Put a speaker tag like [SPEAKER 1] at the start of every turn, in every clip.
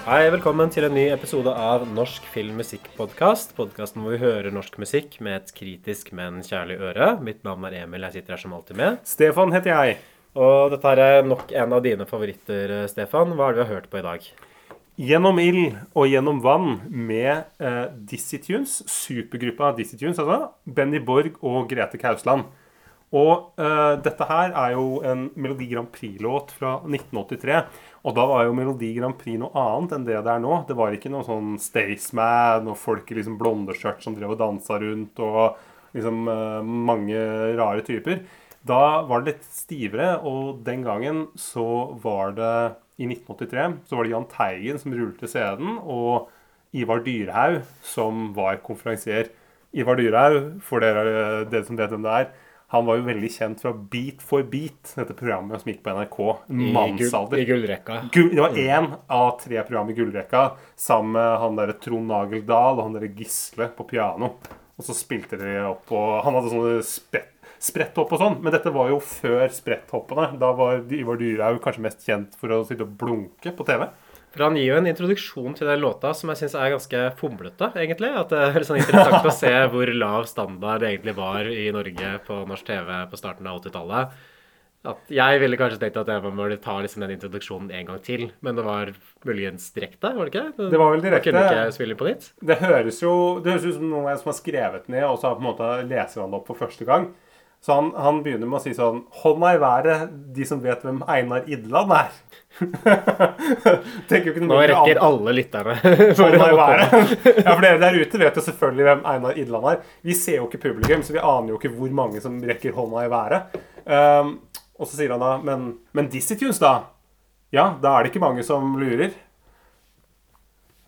[SPEAKER 1] Hei, velkommen til en ny episode av Norsk film musikk-podkast. Podkasten hvor vi hører norsk musikk med et kritisk, men kjærlig øre. Mitt navn er Emil, jeg sitter her som alltid med.
[SPEAKER 2] Stefan heter jeg.
[SPEAKER 1] Og dette er nok en av dine favoritter, Stefan. Hva er det vi har hørt på i dag?
[SPEAKER 2] Gjennom ild og gjennom vann med eh, Dizzie Tunes, supergruppa Dizzie Tunes, altså. Benny Borg og Grete Kausland. Og uh, dette her er jo en Melodi Grand Prix-låt fra 1983. Og da var jo Melodi Grand Prix noe annet enn det det er nå. Det var ikke noe sånn Staysman og folk i liksom blondeskjørt som drev og dansa rundt, og liksom uh, mange rare typer. Da var det litt stivere, og den gangen så var det I 1983 så var det Jahn Teigen som rullte scenen, og Ivar Dyrhaug som var konferansier. Ivar Dyrhaug, for dere, dere som vet hvem det er, han var jo veldig kjent fra Beat for beat, dette programmet som gikk på NRK.
[SPEAKER 1] I,
[SPEAKER 2] Mannsalder.
[SPEAKER 1] gull, i gullrekka.
[SPEAKER 2] Gull, det var én av tre program i gullrekka sammen med han derre Trond Nageldal og han derre Gisle på piano. Og så spilte de opp og Han hadde sånne spett spretthopp og sånn, men dette var jo før spretthoppene. Da var Ivar Dyrhaug kanskje mest kjent for å sitte og blunke på TV.
[SPEAKER 1] For Han gir jo en introduksjon til den låta som jeg syns er ganske fomlete, egentlig. At det er sånn interessant å se hvor lav standard det egentlig var i Norge på norsk TV på starten av 80-tallet. At Jeg ville kanskje tenkt at jeg burde ta liksom den introduksjonen en gang til, men det var muligens direkte, var det ikke?
[SPEAKER 2] Det var vel direkte.
[SPEAKER 1] Man kunne ikke spille på nytt?
[SPEAKER 2] Det høres jo det høres ut som noen som har skrevet ned, og så har på en måte leser han det opp for første gang. Så han, han begynner med å si sånn Hånda i været, de som vet hvem Einar Idland er.
[SPEAKER 1] Nå rekker alle lytterne.
[SPEAKER 2] Hånda i været. Ja, for dere der ute vet jo selvfølgelig hvem Einar Idland er. Vi ser jo ikke publikum, så vi aner jo ikke hvor mange som rekker hånda i været. Um, og så sier han da Men, men Dizzie Tunes, da? Ja, da er det ikke mange som lurer.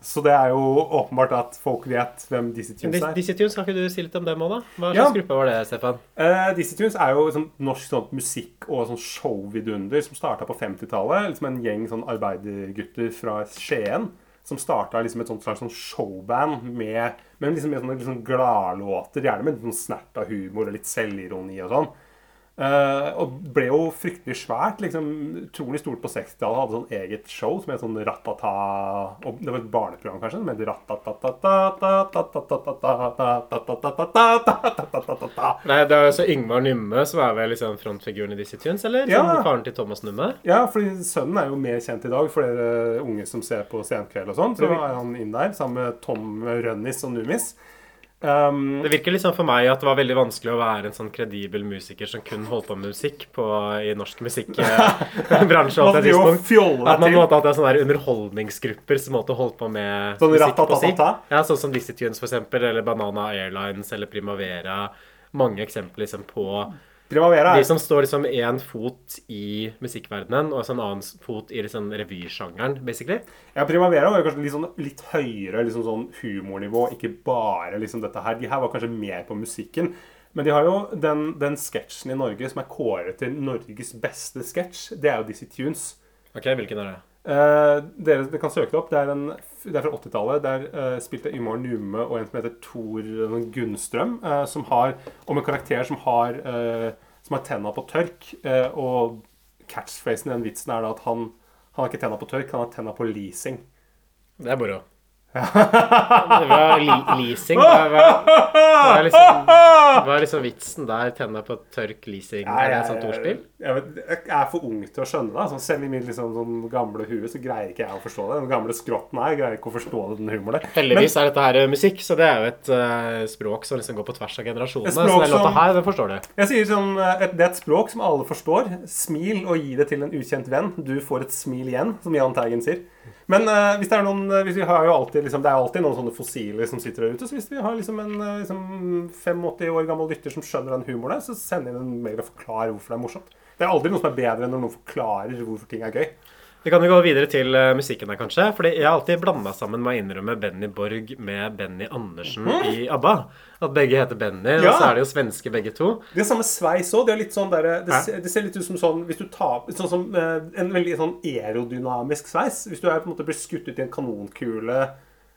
[SPEAKER 2] Så det er jo åpenbart at folk vet hvem Dizzie Tunes er.
[SPEAKER 1] Dizzie Tunes, kan ikke du si litt om dem òg, da? Hva
[SPEAKER 2] Ja.
[SPEAKER 1] slags gruppe var det, Stefan?
[SPEAKER 2] Uh, Dizzie Tunes er jo liksom, norsk sånn musikk- og sånn showvidunder som starta på 50-tallet. Liksom en gjeng sånn arbeidergutter fra Skien som starta liksom et sånt slags sånn showband med, med liksom, med sånne liksom gladlåter, gjerne med litt sånn snert av humor og litt selvironi og sånn. Eh, og ble jo fryktelig svært. liksom Utrolig stort på 60-tallet. Hadde sånn eget show som het sånn Ratata og Det var et barneprogram, kanskje, som het
[SPEAKER 1] Nei, det er altså Yngvar Numme som er vel liksom frontfiguren i disse Tunes, eller?
[SPEAKER 2] Ja.
[SPEAKER 1] Faren til Thomas Numme?
[SPEAKER 2] Ja, fordi sønnen er jo mer kjent i dag for dere unge som ser på Senkveld og sånn. Så er han inn der sammen med Tom Rønnis og Numis. Um,
[SPEAKER 1] Det virker liksom for meg at det var veldig vanskelig å være en sånn kredibel musiker som kun holdt på med musikk på, i norsk musikkbransje.
[SPEAKER 2] Man
[SPEAKER 1] At man måtte ha sånne underholdningsgrupper som måtte holdt på med
[SPEAKER 2] Sånn
[SPEAKER 1] musikk på si. Ja, sånn som Dizzie Tunes, for eksempel, eller Banana Airlines eller Primavera. Mange eksempler liksom på
[SPEAKER 2] Primavera
[SPEAKER 1] de som står liksom én fot i musikkverdenen og en annen fot i liksom revysjangeren, basically.
[SPEAKER 2] Ja, Primavera var jo kanskje litt, sånn, litt høyere liksom sånn humornivå, ikke bare liksom dette her. De her var kanskje mer på musikken. Men de har jo den, den sketsjen i Norge som er kåret til Norges beste sketsj. Det er jo Dizzie Tunes.
[SPEAKER 1] Ok, hvilken er det?
[SPEAKER 2] Eh, dere, dere kan søke det opp. Det er, en, det er fra 80-tallet. Der uh, spilte Ymar Nume og en som heter Tor Gunnstrøm, uh, som har, om en karakter som har, uh, som har tenna på tørk. Eh, og catchphrasen i den vitsen er da at han, han har ikke tenna på tørk, han har tenna på leasing.
[SPEAKER 1] Det er moro. Det var leasing. Hva er, liksom, liksom vitsen der? Tenne på tørk leasing? Er det et sånt ordspill?
[SPEAKER 2] Jeg, jeg, jeg er for ung til å skjønne det. Altså, selv i mitt liksom, sånn gamle hue så greier ikke jeg å forstå det. Den gamle skrotten her greier ikke å forstå den humoren.
[SPEAKER 1] Heldigvis er dette her eh, musikk, så det er jo et uh, språk som liksom går på tvers av generasjonene. Så den låta her, den forstår du.
[SPEAKER 2] Jeg sier sånn, et, Det er et språk som alle forstår. Smil og gi det til en ukjent venn. Du får et smil igjen, som Jahn Teigen sier. Men uh, hvis det er noen eh, hvis vi har jo alltid, liksom, Det er alltid noen sånne fossiler som sitter der ute. Så hvis vi har liksom en eh, liksom 85 år gammel lytter som skjønner den humoren der, så send inn en mail og forklar hvorfor det er morsomt. Det er aldri noe som er bedre enn når noen forklarer hvorfor ting er gøy.
[SPEAKER 1] Vi kan jo gå videre til uh, musikken her, kanskje. Fordi jeg har alltid blanda sammen med å innrømme Benny Borg med Benny Andersen i ABBA. At begge heter Benny, og så er de jo svenske begge to.
[SPEAKER 2] De har samme sveis òg. Det, er sånn der, det, det ser litt ut som sånn hvis du tar sånn som, uh, En veldig sånn aerodynamisk sveis. Hvis du er, på en måte blir skutt ut i en kanonkule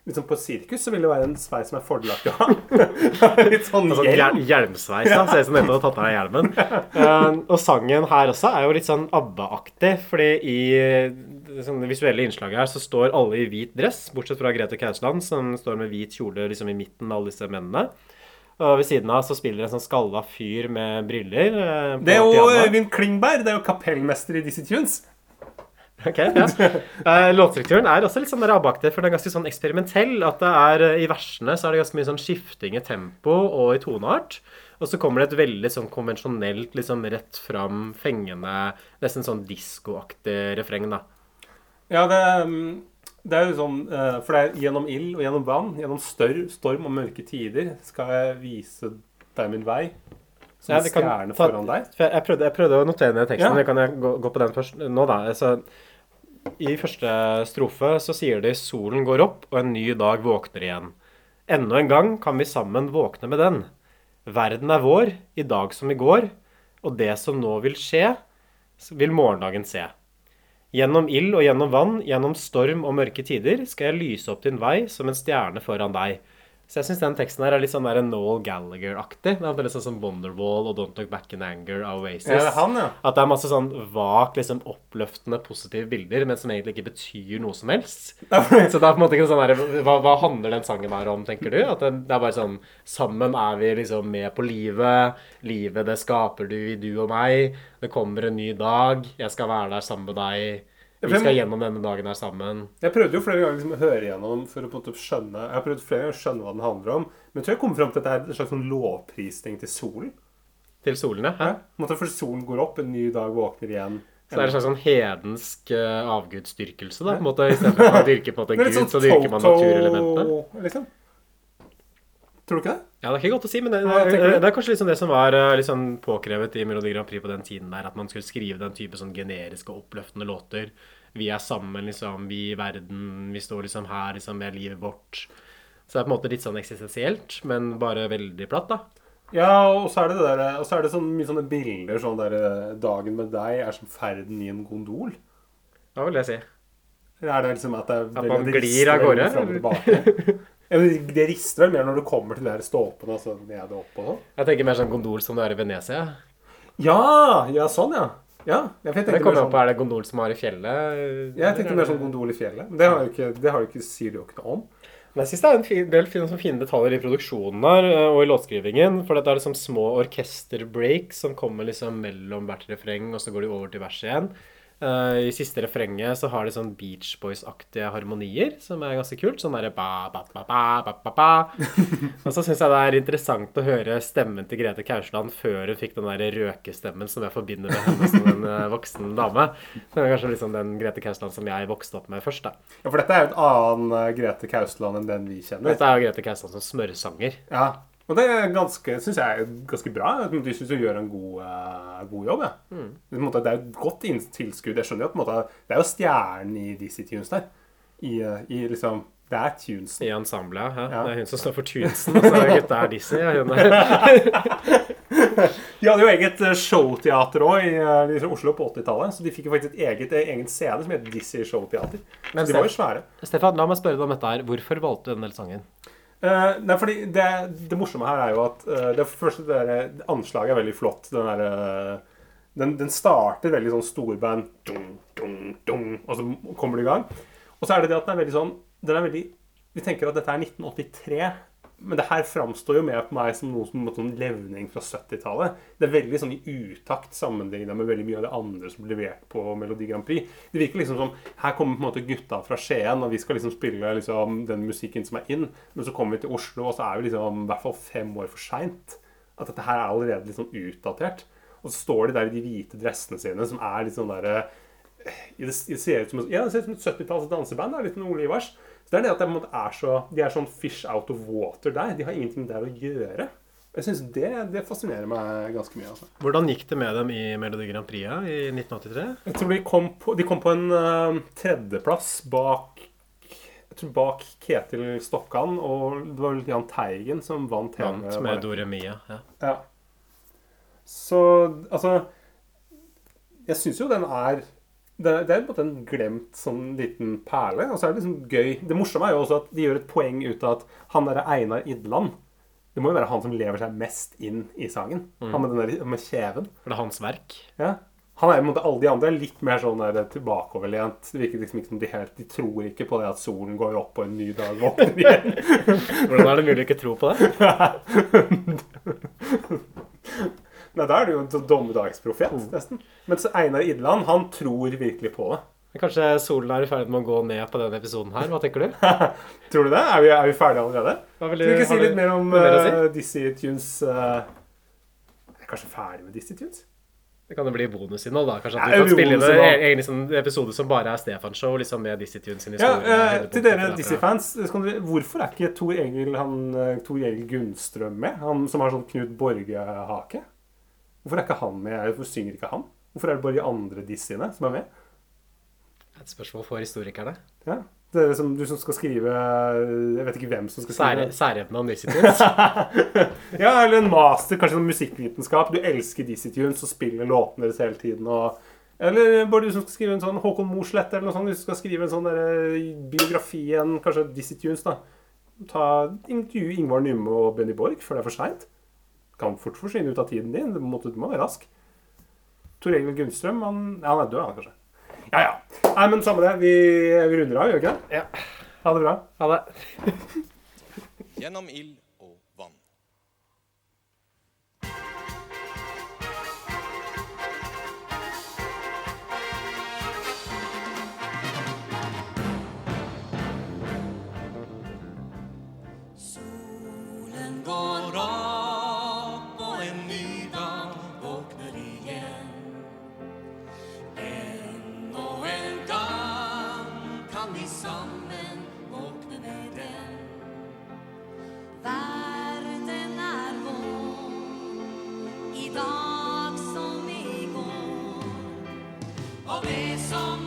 [SPEAKER 2] liksom på sirkus, så vil det være en sveis som er fordelaktig å ha. litt sånn
[SPEAKER 1] altså,
[SPEAKER 2] hjelm.
[SPEAKER 1] hjel hjelmsveis. da, Ser ut som nettopp har tatt av deg hjelmen. Eh, og sangen her også er jo litt sånn ABBA-aktig, fordi i sånn visuelle innslaget her, så står alle i hvit dress, bortsett fra Grete Kausland, som står med hvit kjole liksom i midten av alle disse mennene. Og ved siden av så spiller en sånn skalla fyr med briller. eh,
[SPEAKER 2] Det er jo. Øyvind Klingberg. Det er jo kapellmester i Dizzie Tunes.
[SPEAKER 1] Ok, ja. Eh, Låtstrukturen er også litt sånn rabaktig, for den er ganske sånn eksperimentell. At det er, eh, I versene så er det ganske mye sånn skifting i tempo og i toneart. Og så kommer det et veldig sånn konvensjonelt, liksom rett fram, fengende, nesten sånn diskoaktig refreng, da.
[SPEAKER 2] Ja, det, mm, det er jo sånn eh, For det er gjennom ild og gjennom vann, gjennom stør, storm og mørke tider, skal jeg vise deg min vei. Som
[SPEAKER 1] Ja,
[SPEAKER 2] en
[SPEAKER 1] kan
[SPEAKER 2] stjerne foran deg.
[SPEAKER 1] Jeg, prøvde, jeg prøvde å notere ned teksten.
[SPEAKER 2] Ja.
[SPEAKER 1] Kan jeg gå, gå på den først nå, da? Altså, I første strofe så sier de 'Solen går opp, og en ny dag våkner igjen'. Enda en gang kan vi sammen våkne med den. Verden er vår, i dag som i går, og det som nå vil skje, vil morgendagen se. Gjennom ild og gjennom vann, gjennom storm og mørke tider, skal jeg lyse opp din vei som en stjerne foran deg. Så jeg syns den teksten her er litt sånn der Noel Gallagher-aktig. Det er litt sånn som Wonderwall og Don't Look Back in Anger av Oasis.
[SPEAKER 2] Ja, det er han, ja.
[SPEAKER 1] At det er masse sånn vagt, liksom oppløftende, positive bilder, men som egentlig ikke betyr noe som helst. Så det er på en måte ikke sånn der, hva, hva handler den sangen her om, tenker du? At det, det er bare sånn Sammen er vi liksom med på livet. Livet, det skaper du i du og meg. Det kommer en ny dag. Jeg skal være der sammen med deg. Vi skal gjennom denne dagen her sammen.
[SPEAKER 2] Jeg prøvde jo flere ganger liksom å høre igjennom for å på en måte skjønne Jeg har prøvd flere ganger å skjønne hva den handler om. Men jeg tror jeg kommer fram til at det er en slags sånn lovprisning til solen.
[SPEAKER 1] Til solen?
[SPEAKER 2] Ja. Måte For solen går opp, en ny dag våkner igjen.
[SPEAKER 1] Så det er en slags sånn hedensk uh, avgudsdyrkelse, da. på en måte. Istedenfor å dyrke på en måte Gud, så
[SPEAKER 2] sånn
[SPEAKER 1] dyrker man
[SPEAKER 2] naturelementet. Liksom. Tror du ikke det?
[SPEAKER 1] Ja, det er ikke godt å si, men det, det, det er kanskje liksom det som var liksom påkrevet i Melodi Grand Prix på den tiden der, at man skulle skrive den type sånn generiske oppløftende låter. Vi er sammen, liksom. Vi i verden. Vi står liksom her, liksom, med livet vårt. Så det er på en måte litt sånn eksistensielt, men bare veldig platt, da.
[SPEAKER 2] Ja, og så er det det der, og så er det sånn mye sånne bilder sånn der eh, Dagen med deg er som ferden i en gondol.
[SPEAKER 1] Hva vil jeg si?
[SPEAKER 2] Er det liksom at det er
[SPEAKER 1] At man
[SPEAKER 2] det
[SPEAKER 1] glir av gårde,
[SPEAKER 2] Ja, men det rister vel mer når du kommer til der her og så ned og opp og sånn.
[SPEAKER 1] Jeg tenker mer sånn gondol som det er i Venezia.
[SPEAKER 2] Ja! Ja, sånn, ja. Ja, jeg
[SPEAKER 1] Det kommer
[SPEAKER 2] mer
[SPEAKER 1] an på,
[SPEAKER 2] sånn,
[SPEAKER 1] er det gondol som har i fjellet?
[SPEAKER 2] jeg tenkte mer sånn gondol i fjellet. Men det har jo ikke, det har jo ikke, sier det jo ikke noe om.
[SPEAKER 1] Men jeg synes det er en fin, del fine, sånn fine detaljer i produksjonen her, eh, og i låtskrivingen. For dette er liksom små orkesterbreaks som kommer liksom mellom hvert refreng, og så går de over til verset igjen. Eh, I siste refrenget så har de sånn Beach Boys-aktige harmonier, som er ganske kult. Sånn derre ba, ba, ba, ba, ba, ba. Og så syns jeg det er interessant å høre stemmen til Grete Kausland før hun fikk den der røkestemmen som jeg forbinder med henne som en eh, voksen dame. Det er kanskje liksom den Grete Kausland som jeg vokste opp med først, da.
[SPEAKER 2] Ja, For dette er jo en annen eh, Grete Kausland enn den vi kjenner.
[SPEAKER 1] Dette er jo Grete Kausland som smørsanger.
[SPEAKER 2] Ja, og det er ganske, synes jeg er ganske bra. De syns hun gjør en god, uh, god jobb. Ja.
[SPEAKER 1] Mm.
[SPEAKER 2] Måte, det er jo et godt tilskudd. Jeg skjønner jo at på en måte, det er jo stjernen i Dizzie Tunes der. I, eh, i liksom Det er tunesen.
[SPEAKER 1] I ensemblet, ja.
[SPEAKER 2] Ja.
[SPEAKER 1] Det er hun som står for Tunesen, og så er gutta er Dizzie. Ja, hun er.
[SPEAKER 2] De hadde jo eget eh, showteater òg i i Oslo på 80-tallet. Så de fikk jo faktisk et eget, egen scene som het Dizzie Showteater.
[SPEAKER 1] Men
[SPEAKER 2] de var jo svære.
[SPEAKER 1] Stefan, la meg spørre deg om dette her. Hvorfor valgte du denne sangen?
[SPEAKER 2] Eh, nei, fordi det, det morsomme her er jo at uh, det første der, anslaget er veldig flott. Den, der, uh, den, den starter veldig sånn storband, dung, dung, dung, og så kommer det i gang. Og så er det det at den er veldig sånn er veldig, Vi tenker at dette er 1983, men det her framstår jo mer på meg som noe som en sånn levning fra 70-tallet. Det er veldig sånn i utakt sammenlignet med veldig mye av det andre som ble levert på Melodi Grand Prix. Det virker liksom som her kommer på en måte gutta fra Skien, og vi skal liksom spille liksom den musikken som er inn. Men så kommer vi til Oslo, og så er vi liksom i hvert fall fem år for seint. At dette her er allerede litt sånn utdatert. Og så står de der i de hvite dressene sine, som er litt sånn derre det ser det ser ut som et 70-talls danseband. Litt Ole Ivars. Så det er det at måte er så, de er sånn fish out of water der. De har ingenting der å gjøre. Jeg synes det, det fascinerer meg ganske mye. altså.
[SPEAKER 1] Hvordan gikk det med dem i Melodi Grand Prix i 1983?
[SPEAKER 2] Jeg tror de kom på, de kom på en uh, tredjeplass bak bak Ketil Stokkan, og det var Jahn Teigen som vant hele
[SPEAKER 1] Vant med Dore Mia. Ja.
[SPEAKER 2] Ja. Så altså Jeg syns jo den er det, det er på en måte en glemt sånn liten perle. Og så er det liksom gøy Det morsomme er jo også at de gjør et poeng ut av at han derre Einar Idland Det må jo være han som lever seg mest inn i sangen. Han med den der med kjeven.
[SPEAKER 1] For det er hans verk.
[SPEAKER 2] Ja. Han er måte alle de andre er litt mer sånn der tilbakeoverlent. Det virker liksom ikke som de helt De tror ikke på det at solen går opp og en ny dag våkner igjen.
[SPEAKER 1] Hvordan er det mulig å ikke tro på det?
[SPEAKER 2] Nei, da er du jo en mm. dommedagsprofet, nesten. Mens Einar Idland, han tror virkelig på det.
[SPEAKER 1] Kanskje solen er i ferd med å gå ned på denne episoden her? Hva tenker du?
[SPEAKER 2] Tror du det? Er vi, er vi ferdige allerede?
[SPEAKER 1] Vil
[SPEAKER 2] vi ikke si
[SPEAKER 1] du
[SPEAKER 2] litt mer om
[SPEAKER 1] si?
[SPEAKER 2] uh, Dizzie Tunes uh, Jeg er kanskje ferdig med Dizzie Tunes?
[SPEAKER 1] Det kan jo bli bonusinnhold, da. Kanskje at
[SPEAKER 2] Ja,
[SPEAKER 1] du kan spille inn en egen liksom, episode som bare er Stefan-show, liksom med Dizzie Tunes sin historie.
[SPEAKER 2] Ja,
[SPEAKER 1] uh,
[SPEAKER 2] til dere. Dizzie-fans, hvorfor er ikke Tor Egil, han, eh, Tor Egil Gunnstrøm med? Han som har sånn Knut Borge-hake? Hvorfor er ikke han med? Hvorfor synger ikke han? Hvorfor er det bare de andre dissiene som er med?
[SPEAKER 1] Et spørsmål for historikerne.
[SPEAKER 2] Ja, dere som, Du som skal skrive Jeg vet ikke hvem som skal skrive
[SPEAKER 1] Særheten Særevne om Dizzie Tunes.
[SPEAKER 2] Ja, eller en master, kanskje sånn musikkvitenskap. Du elsker Dizzie Tunes og spiller låtene deres hele tiden. Og, eller bare du som skal skrive en sånn Håkon Mosleth eller noe sånt. Du skal skrive en sånn der, biografi igjen, kanskje Dizzie Tunes, da. Ta Intervju Ingvar Nymme og Benny Borg før det er for seint. Kan fort forsvinne ut av tiden din. Du må, du må være rask. Tor Egil Gunnstrøm, han, ja, han er død, han kanskje. Ja, ja. Nei, men samme det. Vi, vi runder av, gjør vi ikke det?
[SPEAKER 1] Ja.
[SPEAKER 2] Ha det bra.
[SPEAKER 1] Ha det.
[SPEAKER 3] Gjennom ild Og